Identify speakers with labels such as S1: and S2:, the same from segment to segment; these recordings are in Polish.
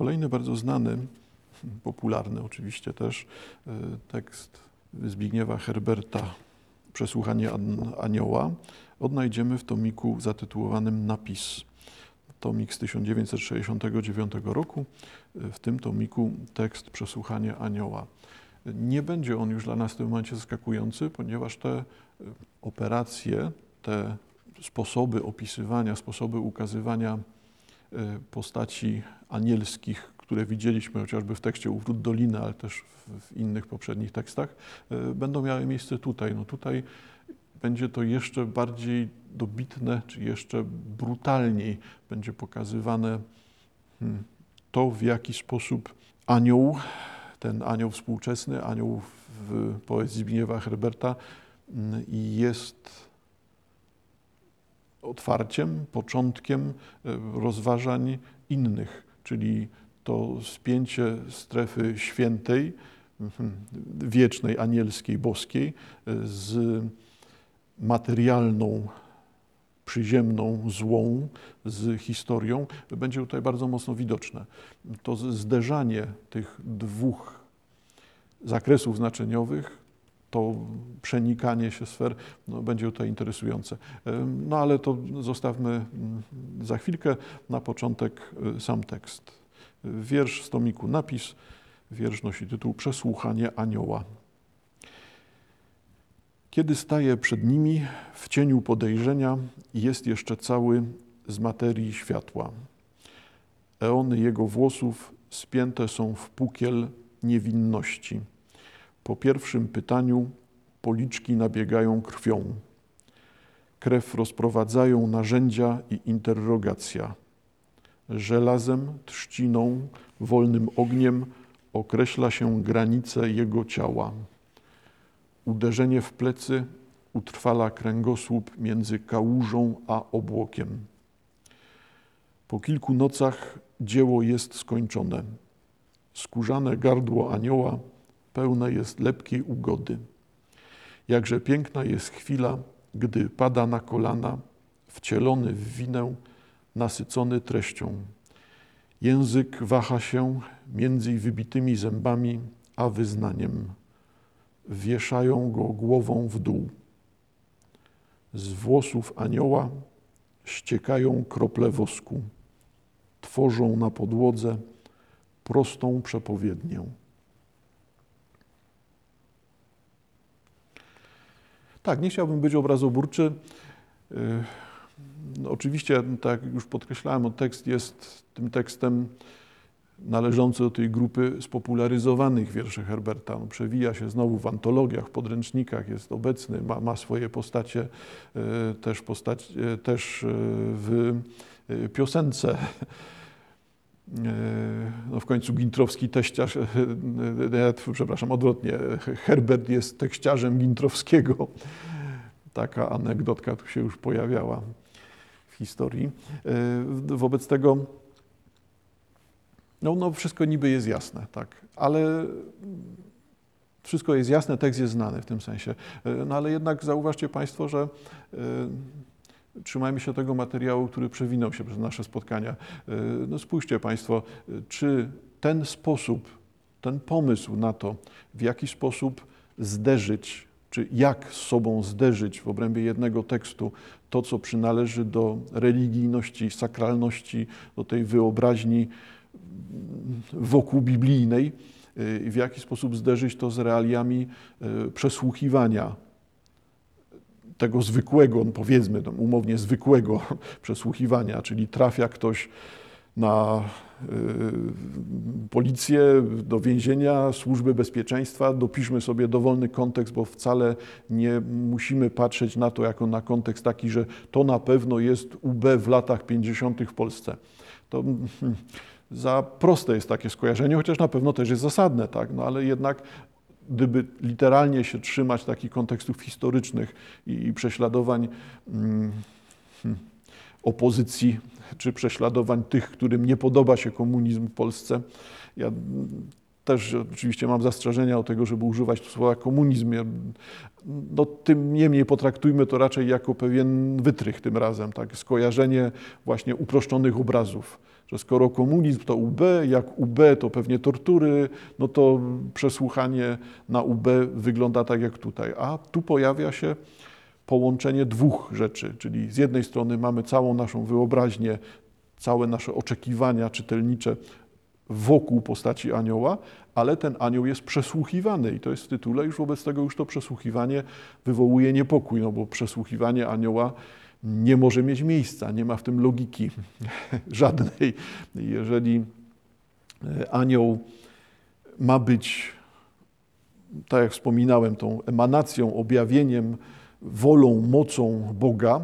S1: Kolejny bardzo znany, popularny oczywiście też, y, tekst Zbigniewa Herberta Przesłuchanie Anioła odnajdziemy w tomiku zatytułowanym Napis. Tomik z 1969 roku. W tym tomiku tekst Przesłuchanie Anioła. Nie będzie on już dla nas w tym momencie zaskakujący, ponieważ te operacje, te sposoby opisywania, sposoby ukazywania e, postaci anielskich, które widzieliśmy chociażby w tekście Uwrót Doliny, ale też w innych poprzednich tekstach, e, będą miały miejsce tutaj. No tutaj będzie to jeszcze bardziej dobitne, czy jeszcze brutalniej będzie pokazywane hmm, to, w jaki sposób anioł, ten anioł współczesny, anioł w poezji Zbigniewa Herberta, hmm, jest otwarciem, początkiem e, rozważań innych, czyli to spięcie strefy świętej, mhm, wiecznej, anielskiej, boskiej e, z materialną, przyziemną, złą, z historią, będzie tutaj bardzo mocno widoczne. To zderzanie tych dwóch zakresów znaczeniowych to przenikanie się sfer no, będzie tutaj interesujące. No ale to zostawmy mm, za chwilkę. Na początek y, sam tekst. Wiersz z tomiku Napis. Wiersz nosi tytuł Przesłuchanie anioła. Kiedy staje przed nimi w cieniu podejrzenia, jest jeszcze cały z materii światła. Eony jego włosów spięte są w pukiel niewinności po pierwszym pytaniu policzki nabiegają krwią. Krew rozprowadzają narzędzia i interrogacja. Żelazem, trzciną, wolnym ogniem określa się granice jego ciała. Uderzenie w plecy utrwala kręgosłup między kałużą a obłokiem. Po kilku nocach dzieło jest skończone. Skórzane gardło anioła pełne jest lepkiej ugody. Jakże piękna jest chwila, gdy pada na kolana, wcielony w winę, nasycony treścią. Język waha się między wybitymi zębami a wyznaniem. Wieszają go głową w dół. Z włosów anioła ściekają krople wosku. Tworzą na podłodze prostą przepowiednię. Tak, nie chciałbym być obrazoburczy. No, oczywiście, tak jak już podkreślałem, tekst jest tym tekstem należący do tej grupy spopularyzowanych wierszy Herberta. On przewija się znowu w antologiach, w podręcznikach, jest obecny, ma, ma swoje postacie e, też, postać, e, też w piosence no w końcu Gintrowski teściarz, przepraszam, odwrotnie, Herbert jest tekściarzem Gintrowskiego. Taka anegdotka tu się już pojawiała w historii. Wobec tego no, no wszystko niby jest jasne, tak, ale wszystko jest jasne, tekst jest znany w tym sensie. No ale jednak zauważcie Państwo, że Trzymajmy się tego materiału, który przewinął się przez nasze spotkania. E, no spójrzcie Państwo, czy ten sposób, ten pomysł na to, w jaki sposób zderzyć, czy jak z sobą zderzyć w obrębie jednego tekstu to, co przynależy do religijności, sakralności, do tej wyobraźni wokół biblijnej, e, w jaki sposób zderzyć to z realiami e, przesłuchiwania tego zwykłego, no powiedzmy umownie zwykłego przesłuchiwania, czyli trafia ktoś na y, policję, do więzienia, służby bezpieczeństwa, dopiszmy sobie dowolny kontekst, bo wcale nie musimy patrzeć na to jako na kontekst taki, że to na pewno jest UB w latach 50. w Polsce. To hmm, za proste jest takie skojarzenie, chociaż na pewno też jest zasadne, tak? no ale jednak gdyby literalnie się trzymać takich kontekstów historycznych i, i prześladowań mm, hmm, opozycji, czy prześladowań tych, którym nie podoba się komunizm w Polsce. Ja też oczywiście mam zastrzeżenia o tego, żeby używać słowa komunizm. No, tym niemniej potraktujmy to raczej jako pewien wytrych tym razem, tak? skojarzenie właśnie uproszczonych obrazów że skoro komunizm to UB, jak UB to pewnie tortury, no to przesłuchanie na UB wygląda tak jak tutaj. A tu pojawia się połączenie dwóch rzeczy, czyli z jednej strony mamy całą naszą wyobraźnię, całe nasze oczekiwania czytelnicze wokół postaci anioła, ale ten anioł jest przesłuchiwany i to jest w tytule, już wobec tego już to przesłuchiwanie wywołuje niepokój, no bo przesłuchiwanie anioła nie może mieć miejsca, nie ma w tym logiki żadnej. Jeżeli e, anioł ma być, tak jak wspominałem, tą emanacją, objawieniem, wolą, mocą Boga,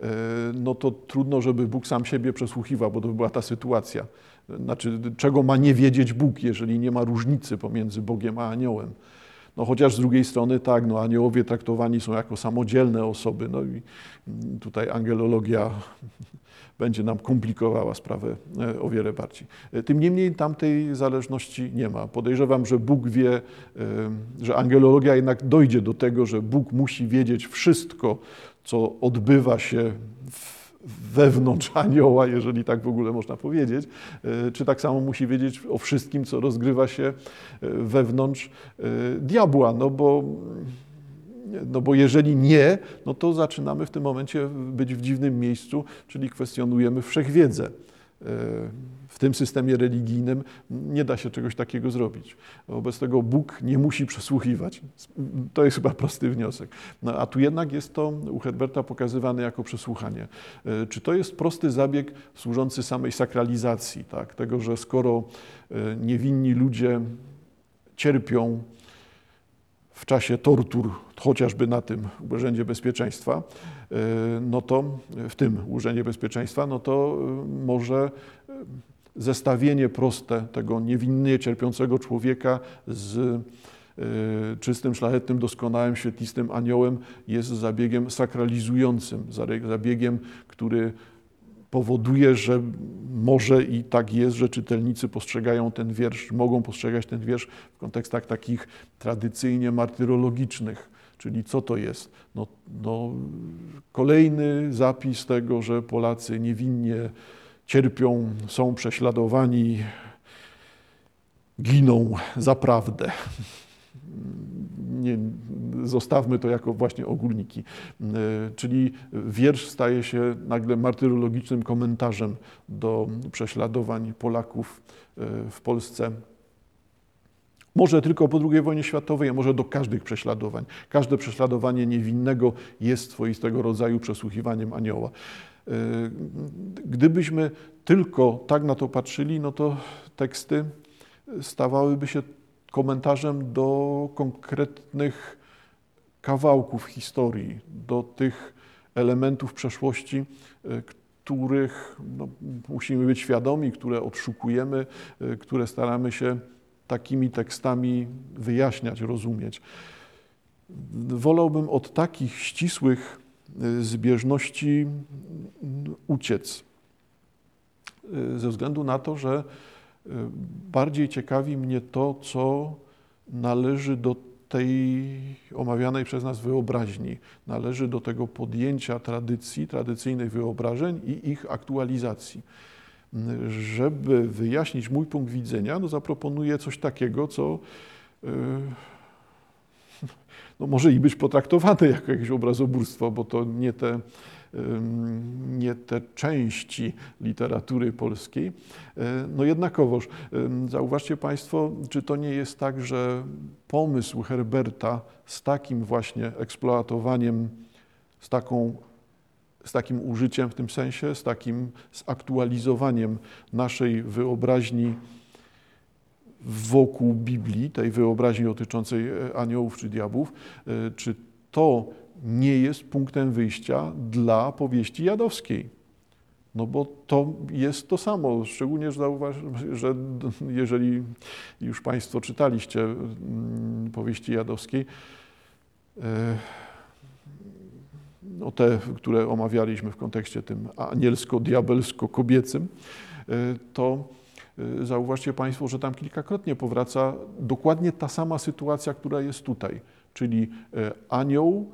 S1: e, no to trudno, żeby Bóg sam siebie przesłuchiwał, bo to by była ta sytuacja. Znaczy, czego ma nie wiedzieć Bóg, jeżeli nie ma różnicy pomiędzy Bogiem a aniołem. No chociaż z drugiej strony tak, no aniołowie traktowani są jako samodzielne osoby, no i tutaj angelologia będzie nam komplikowała sprawę e, o wiele bardziej. E, tym niemniej tamtej zależności nie ma. Podejrzewam, że Bóg wie, e, że angelologia jednak dojdzie do tego, że Bóg musi wiedzieć wszystko, co odbywa się w wewnątrz anioła, jeżeli tak w ogóle można powiedzieć, e, czy tak samo musi wiedzieć o wszystkim, co rozgrywa się e, wewnątrz e, diabła, no bo, no bo jeżeli nie, no to zaczynamy w tym momencie być w dziwnym miejscu, czyli kwestionujemy wszechwiedzę w tym systemie religijnym nie da się czegoś takiego zrobić. Wobec tego Bóg nie musi przesłuchiwać. To jest chyba prosty wniosek. No, a tu jednak jest to u Herberta pokazywane jako przesłuchanie. E, czy to jest prosty zabieg służący samej sakralizacji, tak? tego, że skoro e, niewinni ludzie cierpią w czasie tortur, chociażby na tym Urzędzie Bezpieczeństwa, e, no to w tym Urzędzie Bezpieczeństwa, no to może zestawienie proste tego niewinnie cierpiącego człowieka z e, czystym, szlachetnym, doskonałym, świetlistym aniołem jest zabiegiem sakralizującym, zabiegiem, który powoduje, że może i tak jest, że czytelnicy postrzegają ten wiersz, mogą postrzegać ten wiersz w kontekstach takich tradycyjnie martyrologicznych. Czyli co to jest? No, no, kolejny zapis tego, że Polacy niewinnie cierpią, są prześladowani, giną za prawdę. Nie, zostawmy to jako właśnie ogólniki. Czyli wiersz staje się nagle martyrologicznym komentarzem do prześladowań Polaków e, w Polsce. Może tylko po II wojnie światowej, a może do każdych prześladowań. Każde prześladowanie niewinnego jest swoistego rodzaju przesłuchiwaniem anioła. Y, gdybyśmy tylko tak na to patrzyli, no to teksty stawałyby się komentarzem do konkretnych kawałków historii, do tych elementów przeszłości, y, których no, musimy być świadomi, które odszukujemy, y, które staramy się takimi tekstami wyjaśniać, rozumieć. Wolałbym od takich ścisłych zbieżności uciec. Ze względu na to, że e, bardziej ciekawi mnie to, co należy do tej omawianej przez nas wyobraźni, należy do tego podjęcia tradycji, tradycyjnych wyobrażeń i ich aktualizacji. Żeby wyjaśnić mój punkt widzenia, no zaproponuję coś takiego, co e, no może i być potraktowane jako jakieś obrazobórstwo, bo to nie te, nie te części literatury polskiej. E, no jednakowoż, zauważcie Państwo, czy to nie jest tak, że pomysł Herberta z takim właśnie eksploatowaniem, z, taką, z takim użyciem w tym sensie, z takim zaktualizowaniem naszej wyobraźni, wokół Biblii, tej wyobraźni dotyczącej e, aniołów czy diabłów, e, czy to nie jest punktem wyjścia dla powieści jadowskiej. No bo to jest to samo, szczególnie, że, zauważ, że jeżeli już Państwo czytaliście mm, powieści jadowskiej, e, no te, które omawialiśmy w kontekście tym anielsko-diabelsko-kobiecym, to Y, zauważcie Państwo, że tam kilkakrotnie powraca dokładnie ta sama sytuacja, która jest tutaj, czyli anioł,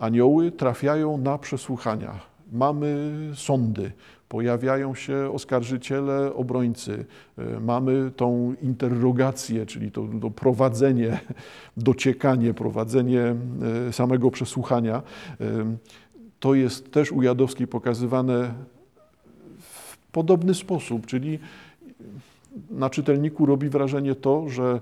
S1: anioły trafiają na przesłuchania. Mamy sądy, pojawiają się oskarżyciele, obrońcy. E, mamy tą interrogację, czyli to, to prowadzenie, dociekanie, prowadzenie e, samego przesłuchania. E, to jest też u Jadowskiej pokazywane w podobny sposób, czyli na czytelniku robi wrażenie to, że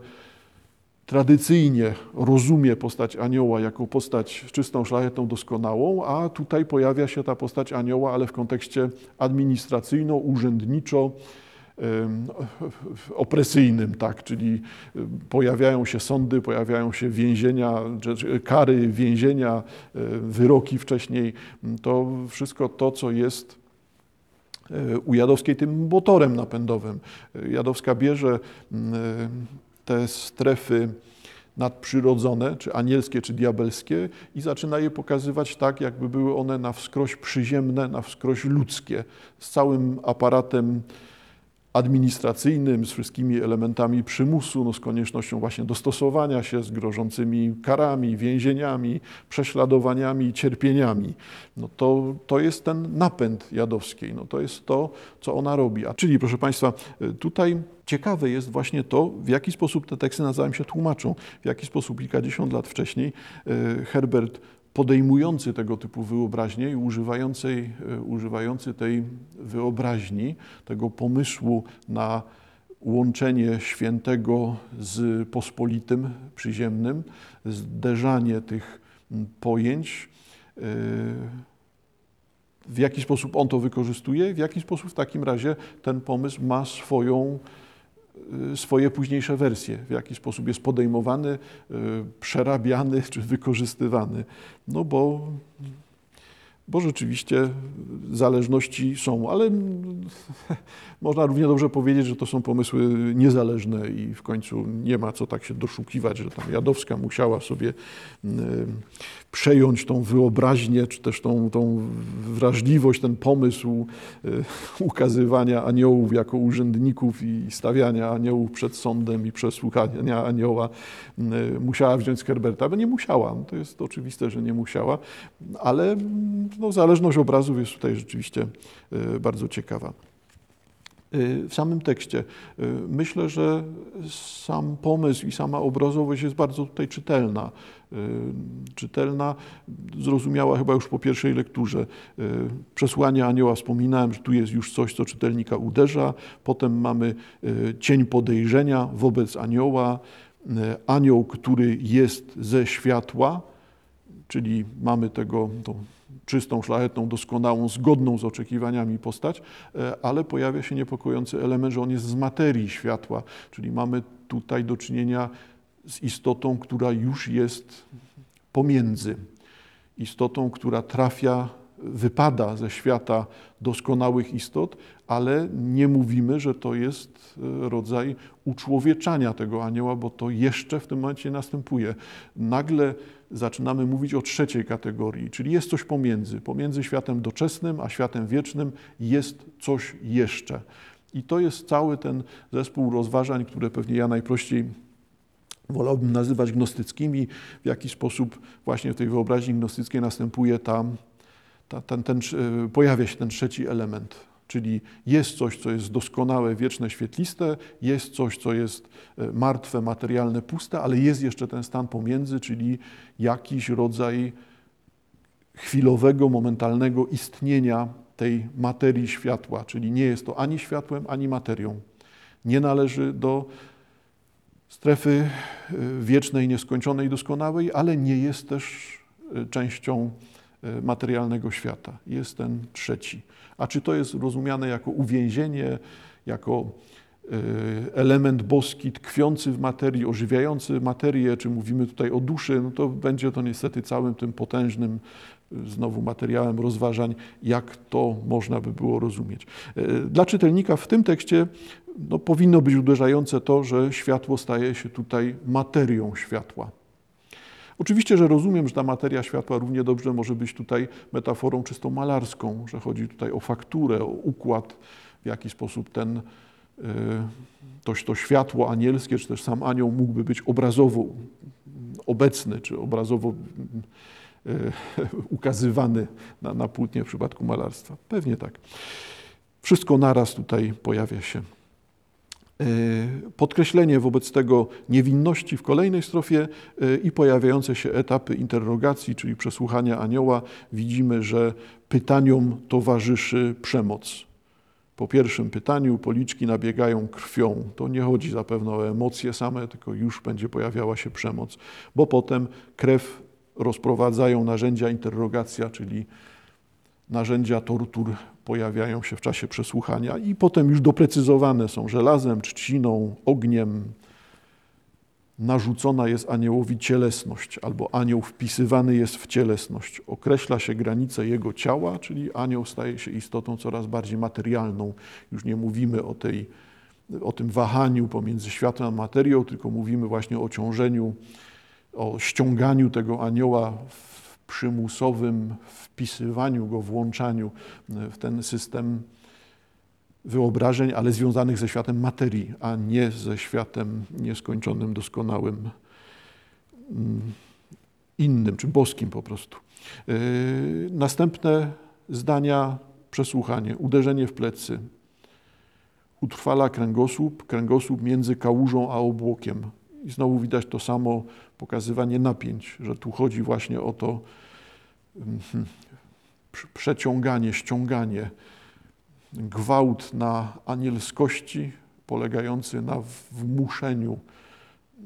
S1: tradycyjnie rozumie postać anioła jako postać czystą, szlachetną, doskonałą, a tutaj pojawia się ta postać anioła, ale w kontekście administracyjno-urzędniczo opresyjnym, tak, czyli pojawiają się sądy, pojawiają się więzienia, kary więzienia, wyroki wcześniej, to wszystko to, co jest u Jadowskiej tym motorem napędowym. Jadowska bierze te strefy nadprzyrodzone, czy anielskie, czy diabelskie i zaczyna je pokazywać tak, jakby były one na wskroś przyziemne, na wskroś ludzkie, z całym aparatem administracyjnym, z wszystkimi elementami przymusu, no z koniecznością właśnie dostosowania się, z grożącymi karami, więzieniami, prześladowaniami, cierpieniami. No to, to jest ten napęd Jadowskiej, no to jest to, co ona robi. A czyli, proszę Państwa, tutaj ciekawe jest właśnie to, w jaki sposób te teksty nawzajem się tłumaczą, w jaki sposób kilkadziesiąt lat wcześniej e, Herbert podejmujący tego typu wyobraźnię i używający, e, używający tej wyobraźni, tego pomysłu na łączenie świętego z pospolitym, przyziemnym, zderzanie tych pojęć, e, w jaki sposób on to wykorzystuje, w jaki sposób w takim razie ten pomysł ma swoją swoje późniejsze wersje, w jaki sposób jest podejmowany, y, przerabiany czy wykorzystywany. No bo, bo rzeczywiście zależności są, ale można równie dobrze powiedzieć, że to są pomysły niezależne i w końcu nie ma co tak się doszukiwać, że tam Jadowska musiała sobie y, przejąć tą wyobraźnię, czy też tą, tą wrażliwość, ten pomysł e, ukazywania aniołów jako urzędników i stawiania aniołów przed sądem i przesłuchania anioła e, musiała wziąć z Herberta, bo nie musiała. To jest oczywiste, że nie musiała, ale no, zależność obrazów jest tutaj rzeczywiście e, bardzo ciekawa w samym tekście. Myślę, że sam pomysł i sama obrazowość jest bardzo tutaj czytelna. Y, czytelna, zrozumiała chyba już po pierwszej lekturze. Y, przesłanie anioła wspominałem, że tu jest już coś, co czytelnika uderza. Potem mamy y, cień podejrzenia wobec anioła, anioł, który jest ze światła, czyli mamy tego tą czystą, szlachetną, doskonałą, zgodną z oczekiwaniami postać, ale pojawia się niepokojący element, że on jest z materii światła, czyli mamy tutaj do czynienia z istotą, która już jest pomiędzy. Istotą, która trafia, wypada ze świata doskonałych istot, ale nie mówimy, że to jest e, rodzaj uczłowieczania tego anioła, bo to jeszcze w tym momencie następuje. Nagle zaczynamy mówić o trzeciej kategorii, czyli jest coś pomiędzy. Pomiędzy światem doczesnym a światem wiecznym jest coś jeszcze. I to jest cały ten zespół rozważań, które pewnie ja najprościej wolałbym nazywać gnostyckimi, w jaki sposób właśnie w tej wyobraźni gnostyckiej następuje ta, ta ten, ten, e, pojawia się ten trzeci element. Czyli jest coś, co jest doskonałe, wieczne, świetliste, jest coś, co jest e, martwe, materialne, puste, ale jest jeszcze ten stan pomiędzy, czyli jakiś rodzaj chwilowego, momentalnego istnienia tej materii światła, czyli nie jest to ani światłem, ani materią. Nie należy do strefy y, wiecznej, nieskończonej, doskonałej, ale nie jest też y, częścią materialnego świata. Jest ten trzeci. A czy to jest rozumiane jako uwięzienie, jako element boski tkwiący w materii, ożywiający materię, czy mówimy tutaj o duszy, no to będzie to niestety całym tym potężnym znowu materiałem rozważań, jak to można by było rozumieć. Dla czytelnika w tym tekście no, powinno być uderzające to, że światło staje się tutaj materią światła. Oczywiście, że rozumiem, że ta materia światła równie dobrze może być tutaj metaforą czysto malarską, że chodzi tutaj o fakturę, o układ, w jaki sposób ten, y, to, to światło anielskie, czy też sam anioł mógłby być obrazowo obecny, czy obrazowo y, ukazywany na, na płótnie w przypadku malarstwa. Pewnie tak. Wszystko naraz tutaj pojawia się. E, podkreślenie wobec tego niewinności w kolejnej strofie e, i pojawiające się etapy interrogacji, czyli przesłuchania anioła, widzimy, że pytaniom towarzyszy przemoc. Po pierwszym pytaniu policzki nabiegają krwią. To nie chodzi zapewne o emocje same, tylko już będzie pojawiała się przemoc, bo potem krew rozprowadzają narzędzia interrogacja, czyli narzędzia tortur pojawiają się w czasie przesłuchania i potem już doprecyzowane są żelazem, trzciną, ogniem. Narzucona jest aniołowi cielesność, albo anioł wpisywany jest w cielesność. Określa się granice jego ciała, czyli anioł staje się istotą coraz bardziej materialną. Już nie mówimy o, tej, o tym wahaniu pomiędzy światem a materią, tylko mówimy właśnie o ciążeniu, o ściąganiu tego anioła w przymusowym wpisywaniu go, włączaniu w ten system wyobrażeń, ale związanych ze światem materii, a nie ze światem nieskończonym, doskonałym, mm, innym, czy boskim po prostu. Yy, następne zdania, przesłuchanie, uderzenie w plecy. Utrwala kręgosłup, kręgosłup między kałużą a obłokiem. I znowu widać to samo pokazywanie napięć, że tu chodzi właśnie o to mhm, przeciąganie, ściąganie, gwałt na anielskości polegający na wmuszeniu,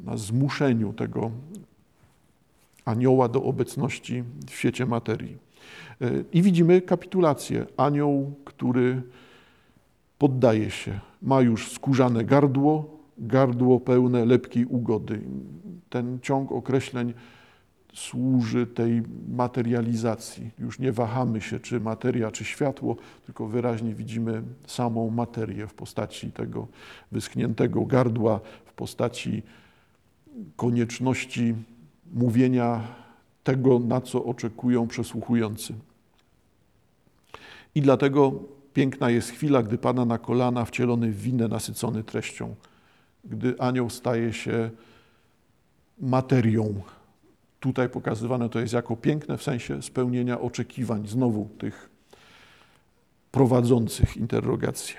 S1: na zmuszeniu tego anioła do obecności w świecie materii. E, I widzimy kapitulację. Anioł, który poddaje się, ma już skórzane gardło, gardło pełne lepkiej ugody. Ten ciąg określeń służy tej materializacji. Już nie wahamy się, czy materia, czy światło, tylko wyraźnie widzimy samą materię w postaci tego wyschniętego gardła, w postaci konieczności mówienia tego, na co oczekują przesłuchujący. I dlatego piękna jest chwila, gdy pada na kolana wcielony w winę nasycony treścią, gdy anioł staje się materią, tutaj pokazywane to jest jako piękne w sensie spełnienia oczekiwań znowu tych prowadzących interrogację.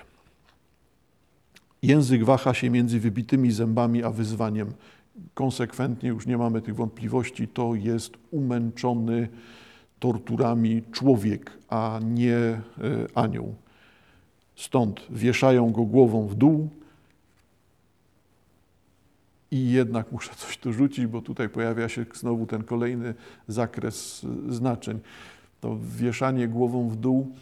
S1: Język waha się między wybitymi zębami a wyzwaniem. Konsekwentnie już nie mamy tych wątpliwości, to jest umęczony torturami człowiek, a nie e, anioł. Stąd wieszają go głową w dół, i jednak muszę coś tu rzucić, bo tutaj pojawia się znowu ten kolejny zakres znaczeń. To wieszanie głową w dół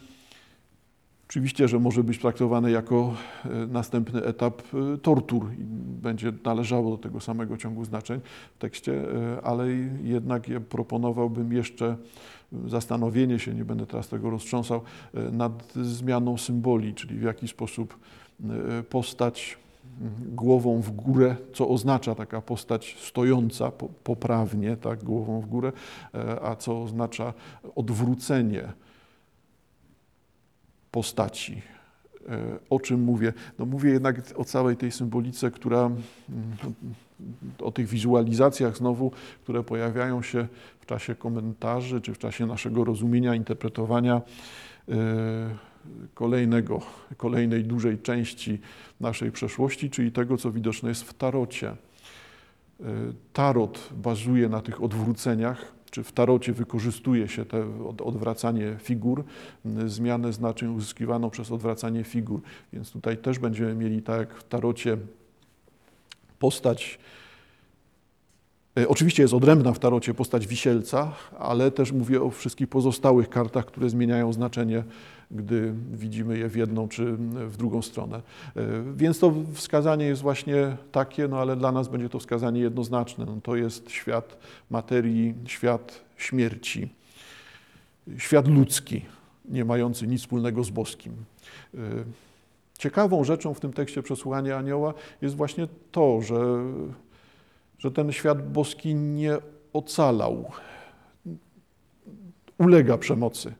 S1: oczywiście, że może być traktowane jako e, następny etap e, tortur i będzie należało do tego samego ciągu znaczeń w tekście, e, ale jednak proponowałbym jeszcze zastanowienie się, nie będę teraz tego roztrząsał, nad zmianą symboli, czyli w jaki sposób postać głową w górę, co oznacza taka postać stojąca poprawnie, tak, głową w górę, e, a co oznacza odwrócenie postaci. E, o czym mówię? No mówię jednak o całej tej symbolice, która, mm, o tych wizualizacjach znowu, które pojawiają się w czasie komentarzy, czy w czasie naszego rozumienia, interpretowania e, kolejnego, kolejnej dużej części naszej przeszłości, czyli tego, co widoczne jest w tarocie. E, tarot bazuje na tych odwróceniach, czy w tarocie wykorzystuje się te odwracanie figur, zmianę znaczeń uzyskiwaną przez odwracanie figur. Więc tutaj też będziemy mieli, tak jak w tarocie, postać oczywiście jest odrębna w tarocie postać wisielca, ale też mówię o wszystkich pozostałych kartach, które zmieniają znaczenie, gdy widzimy je w jedną czy w drugą stronę. E, więc to wskazanie jest właśnie takie, no ale dla nas będzie to wskazanie jednoznaczne. No to jest świat materii, świat śmierci, świat ludzki, nie mający nic wspólnego z boskim. E, ciekawą rzeczą w tym tekście przesłuchania anioła jest właśnie to, że że ten świat boski nie ocalał, ulega przemocy.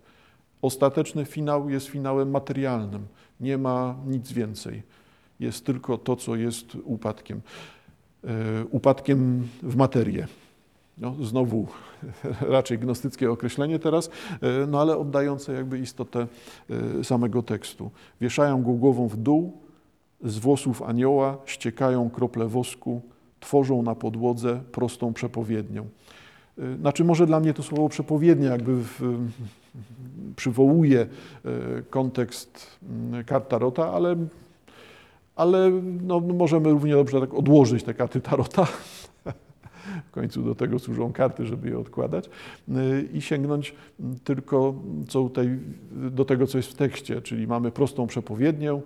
S1: Ostateczny finał jest finałem materialnym. Nie ma nic więcej. Jest tylko to, co jest upadkiem. E, upadkiem w materię. no, znowu raczej gnostyckie określenie teraz, e, no ale oddające jakby istotę e, samego tekstu. Wieszają go głową w dół, z włosów anioła ściekają krople wosku, tworzą na podłodze prostą przepowiednią. E, Znaczy może dla mnie to słowo przepowiednia jakby w, przywołuje e, kontekst kart Tarota, ale, ale no, możemy równie dobrze tak odłożyć te karty Tarota. W końcu do tego służą karty, żeby je odkładać y, i sięgnąć tylko co do tego, co jest w tekście, czyli mamy prostą przepowiednię,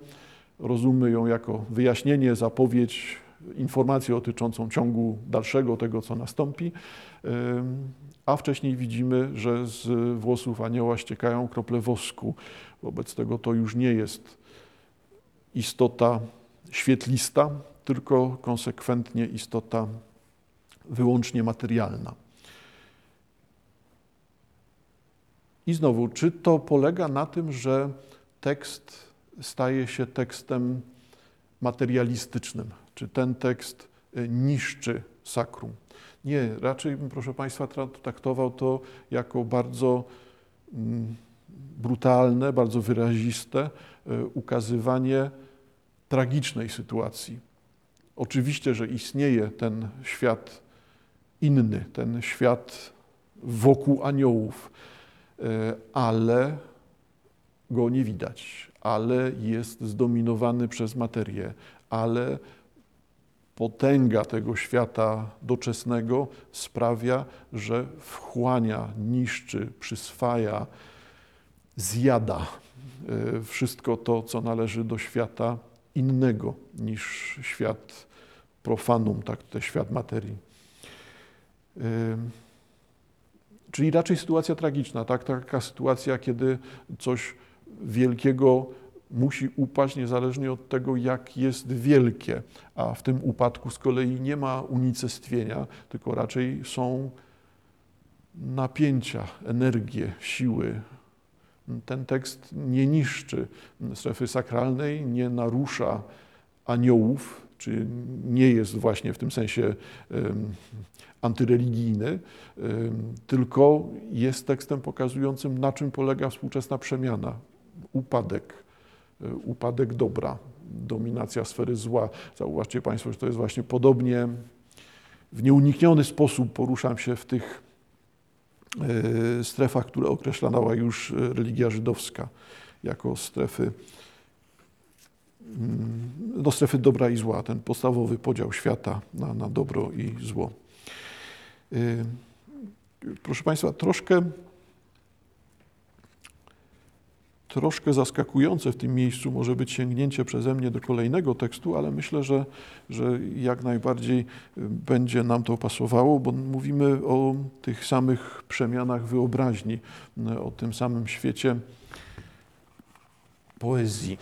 S1: rozumy ją jako wyjaśnienie, zapowiedź, informację dotyczącą ciągu dalszego, tego, co nastąpi, a wcześniej widzimy, że z włosów anioła ściekają krople wosku. Wobec tego to już nie jest istota świetlista, tylko konsekwentnie istota wyłącznie materialna. I znowu, czy to polega na tym, że tekst staje się tekstem materialistycznym? Czy ten tekst y, niszczy sakrum? Nie, raczej bym, proszę Państwa, traktował to jako bardzo mm, brutalne, bardzo wyraziste y, ukazywanie tragicznej sytuacji. Oczywiście, że istnieje ten świat inny, ten świat wokół aniołów, e, ale go nie widać, ale jest zdominowany przez materię, ale potęga tego świata doczesnego sprawia, że wchłania, niszczy, przyswaja, zjada e, wszystko to, co należy do świata innego niż świat profanum, tak, ten świat materii. Czyli raczej sytuacja tragiczna, tak? taka sytuacja, kiedy coś wielkiego musi upaść niezależnie od tego, jak jest wielkie, a w tym upadku z kolei nie ma unicestwienia, tylko raczej są napięcia, energie, siły. Ten tekst nie niszczy strefy sakralnej, nie narusza aniołów, czy nie jest właśnie w tym sensie antyreligijny, tylko jest tekstem pokazującym, na czym polega współczesna przemiana. Upadek, upadek dobra, dominacja sfery zła. Zauważcie Państwo, że to jest właśnie podobnie w nieunikniony sposób poruszam się w tych e, strefach, które określała już religia żydowska jako strefy mm, no, strefy dobra i zła, ten podstawowy podział świata na, na dobro i zło. Proszę Państwa, troszkę, troszkę zaskakujące w tym miejscu może być sięgnięcie przeze mnie do kolejnego tekstu, ale myślę, że, że jak najbardziej będzie nam to pasowało, bo mówimy o tych samych przemianach wyobraźni, o tym samym świecie poezji.